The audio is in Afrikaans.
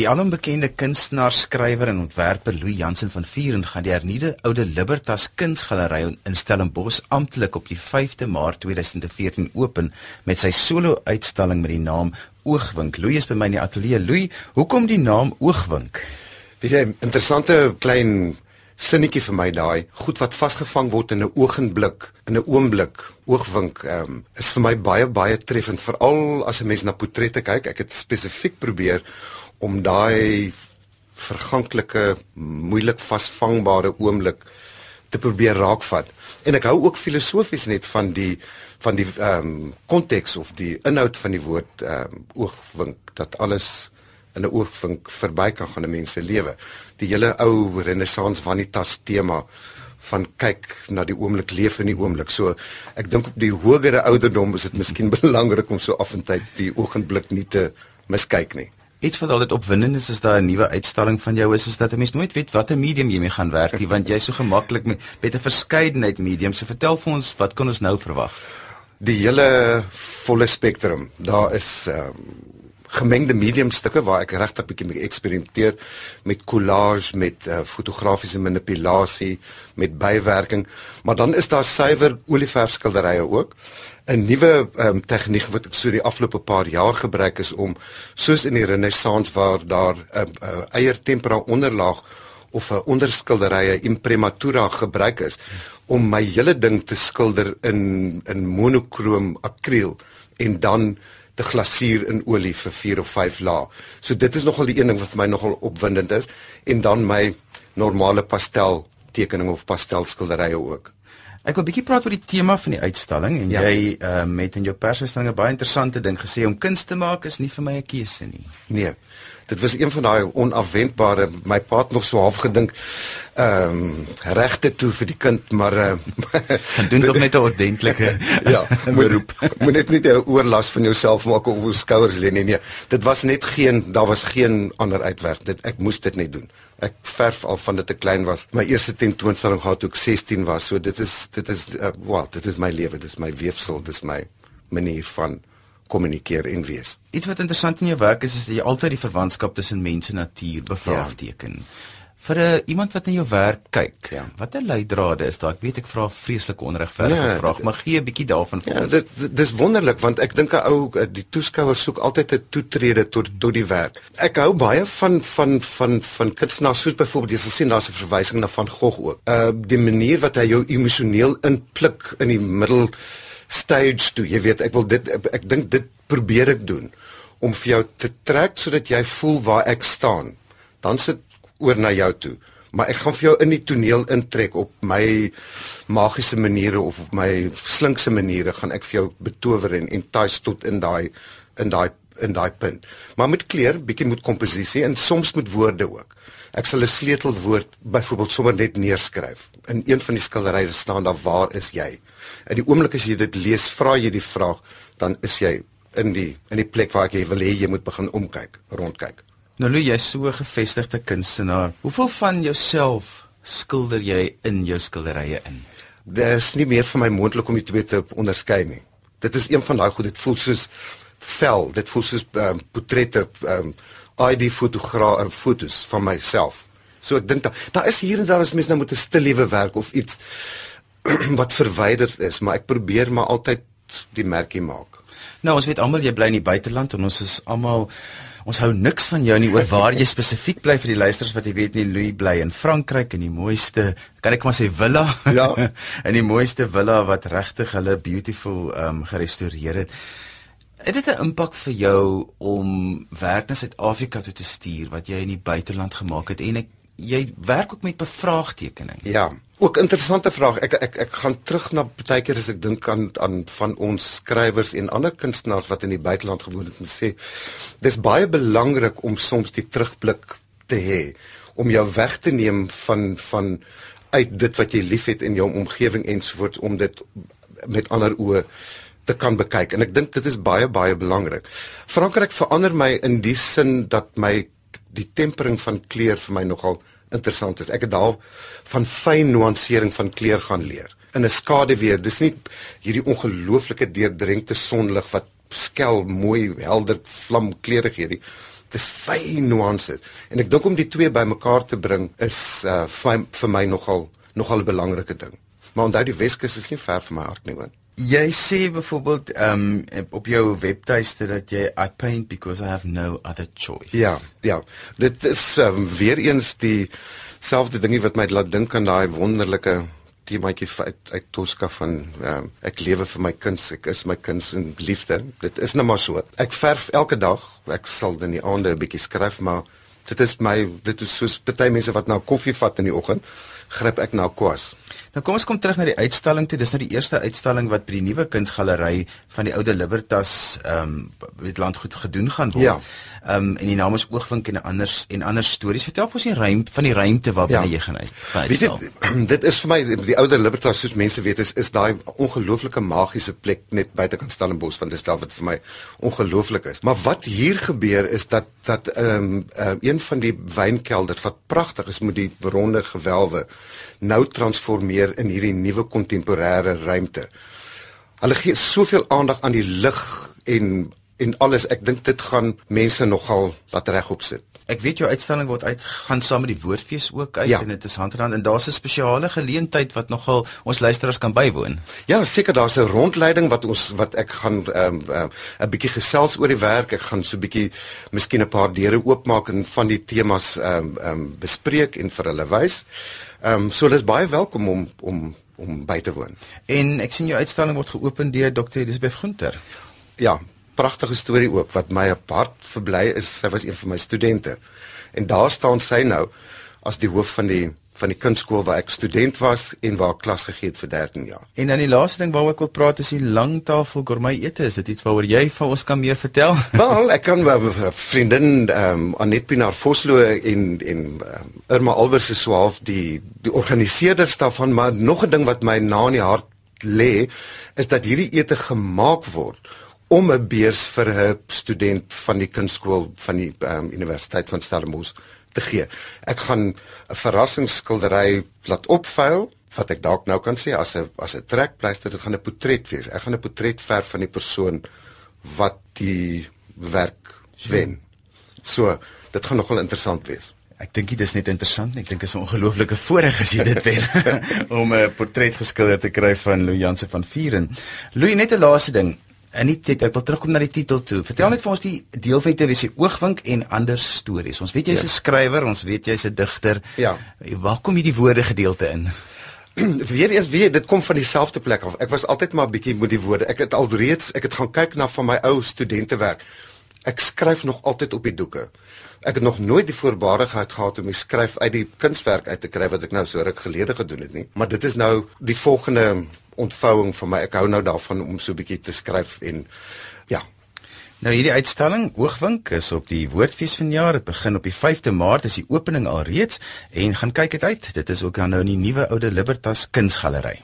Die alombekende kunstenaar, skrywer en ontwerper Louis Jansen van Vuren gaan die hernieude Oude Libertas Kunsgalery in Stellenbosch amptelik op die 5de Maart 2014 open met sy solo-uitstalling met die naam Oogwink. Louis is by my in die ateljee. Louis, hoekom die naam Oogwink? Weet jy, interessante klein sinnetjie vir my daai, goed wat vasgevang word in 'n oogenblik, in 'n oomblik, oogwink, um, is vir my baie baie treffend veral as 'n mens na portrette kyk. Ek het spesifiek probeer om daai verganklike moeilik vasvangbare oomblik te probeer raakvat. En ek hou ook filosofies net van die van die ehm um, konteks of die inhoud van die woord ehm um, oogwink dat alles in 'n oogwink verby kan gaan in mense lewe. Die hele ou renessans vanitas tema van kyk na die oomblik leef in die oomblik. So ek dink op die hogere ouderdom is dit miskien belangrik om so af en tyd die oogenblik nie te miskyk nie. Iets wat altyd opwindend is is daar 'n nuwe uitstalling van jou is is dat 'n mens nooit weet watter medium jy mee gaan werk nie want jy's so gemaklik met met 'n verskeidenheid mediums. So vertel vir ons wat kan ons nou verwag? Die hele volle spektrum. Daar is ehm um, gemengde mediumstukke waar ek regtig bietjie mee eksperimenteer met collage, met uh, fotografiese manipulasie, met bywerking, maar dan is daar suiwer olieverfskilderye ook. 'n nuwe um, tegniek wat ek so die afgelope paar jaar gebruik is om soos in die renessans waar daar 'n uh, uh, eiertempera onderlaag of 'n uh, onderskilderye imprimatura gebruik is om my hele ding te skilder in in monokroom akriel en dan te glasuur in olie vir 4 of 5 lae. So dit is nogal die een ding wat vir my nogal opwindend is en dan my normale pastel tekening of pastelskilderye ook. Ek wil 'n bietjie praat oor die tema van die uitstalling en ja. jy ehm uh, met in jou persverstelling 'n baie interessante ding gesê om kuns te maak is nie vir my 'n keuse nie. Nee. Dit was een van daai onafwendbare my pa het nog so half gedink ehm um, regte toe vir die kind maar uh, doen tog net 'n ordentlike ja beroep. Moet net nie 'n oorlas van jouself maak op jou skouers lê nie. Nee, dit was net geen daar was geen ander uitweg. Dit ek moes dit net doen. Ek verf al van dit te klein was. My eerste tentoonstelling gehad toe ek 16 was. So dit is dit is uh, well, dit is my lewe, dit is my weefsel, dit is my manier van kommunikeer en wees. Iets wat interessant in jou werk is is dat jy altyd die verwantskap tussen mens en natuur bevraagteken. Ja. Vir 'n uh, iemand wat in jou werk kyk, ja. watter leidrade is daar? Ek weet ek vra vreeslike onregverdige ja, vraag, maar gee 'n bietjie daarvan vir ja, ons. Dit dis wonderlik want ek dink 'n ou die toeskouer soek altyd 'n toetrede tot tot die werk. Ek hou baie van van van van kunstenaars soos byvoorbeeld jy sien daar's 'n verwysing na van Gogh ook. Uh die manier wat hy jou emosioneel inpluk in die middel stage toe. Jy weet, ek wil dit ek, ek dink dit probeer ek doen om vir jou te trek sodat jy voel waar ek staan. Dan sit oor na jou toe. Maar ek gaan vir jou in die toneel intrek op my magiese maniere of op my slinkse maniere gaan ek vir jou betower en entice tot in daai in daai in daai punt. Maar met kleur, bietjie met komposisie en soms met woorde ook. Ek sal 'n sleutelwoord byvoorbeeld sommer net neerskryf. In een van die skilderye staan daar waar is jy? In die oomblik as jy dit lees, vra jy die vraag, dan is jy in die in die plek waar jy wil hê jy moet begin omkyk, rondkyk. Nou jy is so 'n gevestigde kunstenaar. Hoeveel van jouself skilder jy in jou skilderye in? Dit is nie meer vir my moontlik om dit twee te onderskei nie. Dit is een van daai goed, dit voel soos vel, dit voel soos um, portrette um, ID fotograaf en fotos van myself. So ek dink daar daar is hier en daar as mens nou moet 'n stil lewe werk of iets wat verwyder is, maar ek probeer maar altyd die merkie maak. Nou ons weet almal jy bly in die buiteland en ons is almal ons hou niks van jou nie oor waar jy spesifiek bly vir die luisters wat jy weet nie Louis bly in Frankryk in die mooiste kan ek maar sê villa ja in die mooiste villa wat regtig hulle beautiful um gerestoreer het. Het dit 'n impak vir jou om werk na Suid-Afrika toe te stuur wat jy in die buiteland gemaak het en ek jy werk ook met bevraagtekening. Ja, ook interessante vraag. Ek ek ek gaan terug na baie keer as ek dink aan aan van ons skrywers en ander kunstenaars wat in die buiteland gewoon het en sê dis baie belangrik om soms die terugblik te hê om jou weg te neem van van uit dit wat jy liefhet in jou omgewing ensovoorts om dit met ander oë te kan bekyk en ek dink dit is baie baie belangrik. Frankryk verander my in die sin dat my die tempering van kleur vir my nogal interessant is. Ek het daar van fyn nuansering van kleur gaan leer. In 'n skaduwee, dis nie hierdie ongelooflike deurdrenkte sonlig wat skel mooi helder vlam kleure gee nie. dis fyn nuances. En ek dink om die twee bymekaar te bring is uh vir, vir my nogal nogal 'n belangrike ding. Maar onthou die Weskus is nie ver van my hart nie hoor. Jy sê byvoorbeeld ehm um, op jou webtuiste dat jy I paint because I have no other choice. Ja, ja. Dit is um, weer eens die selfde dingie wat my laat dink aan daai wonderlike temaatjie uit uit Tosca van uh, ek lewe vir my kuns, ek is my kuns en liefde. Dit is nou maar so. Ek verf elke dag. Ek sal in die aande 'n bietjie skryf, maar dit is my dit is soos baie mense wat nou koffie vat in die oggend, gryp ek na kwas. Nou kom ons kom terug na die uitstalling toe. Dis nou die eerste uitstalling wat by die nuwe kunsgalery van die Oude Libertas ehm um, met landgoed gedoen gaan word. Ja. Ehm um, en die naam is Oogwink en anders en ander stories. Vertel vir ons die ruimte van die ruimte waar binne ja. jy gaan uit. Weet jy dit is vir my die Oude Libertas soos mense weet is is daai ongelooflike magiese plek net buite kan Stellenbosch want dit is daar wat vir my ongelooflik is. Maar wat hier gebeur is dat dat ehm um, uh, een van die wynkelders wat pragtig is met die ronde gewelwe nou transformeer in hierdie nuwe kontemporêre ruimte. Hulle gee soveel aandag aan die lig en en alles. Ek dink dit gaan mense nogal laat regop sit. Ek weet jou uitstalling word uitgaan saam met die woordfees ook uit ja. en dit is hand in hand en daar's 'n spesiale geleentheid wat nogal ons luisteraars kan bywoon. Ja, seker daar's 'n rondleiding wat ons wat ek gaan um, 'n um, um, bietjie gesels oor die werk. Ek gaan so 'n bietjie miskien 'n paar deure oopmaak en van die temas ehm um, um, bespreek en vir hulle wys. Ehm um, so dis baie welkom om om om by te woon. En ek sien jou uitstalling word geopen deur Dr. Elisabeth Gunter. Ja, pragtige storie ook wat my apart verbly is. Sy was een van my studente. En daar staan sy nou as die hoof van die van die kunstskool waar ek student was en waar ek klas gegee het vir 13 jaar. En dan die laaste ding waaroor ek wil praat is die langtafel gourmet ete. Is dit iets waaroor jy vir ons kan meer vertel? Wel, ek kan my vriendin ehm um, Anet Pinaar Vosloo en en um, Irma Alvers se swaaf die die organiseerders daarvan, maar nog 'n ding wat my na in die hart lê, is dat hierdie ete gemaak word om 'n beurs vir 'n student van die kunstskool van die um, Universiteit van Stellenbosch te gee. Ek gaan 'n verrassingsskildery laat opvuil wat ek dalk nou kan sê as 'n as 'n trekpleister dit gaan 'n portret wees. Ek gaan 'n portret verf van die persoon wat die werk wen. So, dit gaan nogal interessant wees. Ek dink dit is net interessant. Ek dink dit is 'n ongelooflike voorreg as jy dit wen om 'n portret geskilder te kry van Louis Jansen van Vieren. Louis, net 'n laaste ding. En nie dit ek wil terugkom na die titel toe. Vertel ja. net vir ons die deelfeite wie se oogwink en ander stories. Ons weet jy's 'n ja. skrywer, ons weet jy's 'n digter. Ja. Waar kom hierdie woorde gedeelte in? Weer eens weer, dit kom van dieselfde plek af. Ek was altyd maar bietjie met die woorde. Ek het alreeds, ek het gaan kyk na van my ou studentewerk. Ek skryf nog altyd op die doeke. Ek het nog nooit die voorbaardigheid gehad om die skryf uit die kunswerk uit te kry wat ek nou so ruk gelede gedoen het nie. Maar dit is nou die volgende ontvouing van my. Ek hou nou daarvan om so 'n bietjie te skryf en ja. Nou hierdie uitstalling Oogwink is op die Woordfees vanjaar. Dit begin op die 5de Maart, is die opening al reeds en gaan kyk dit uit. Dit is ook dan nou in die nuwe Oude Libertas Kunsgalery.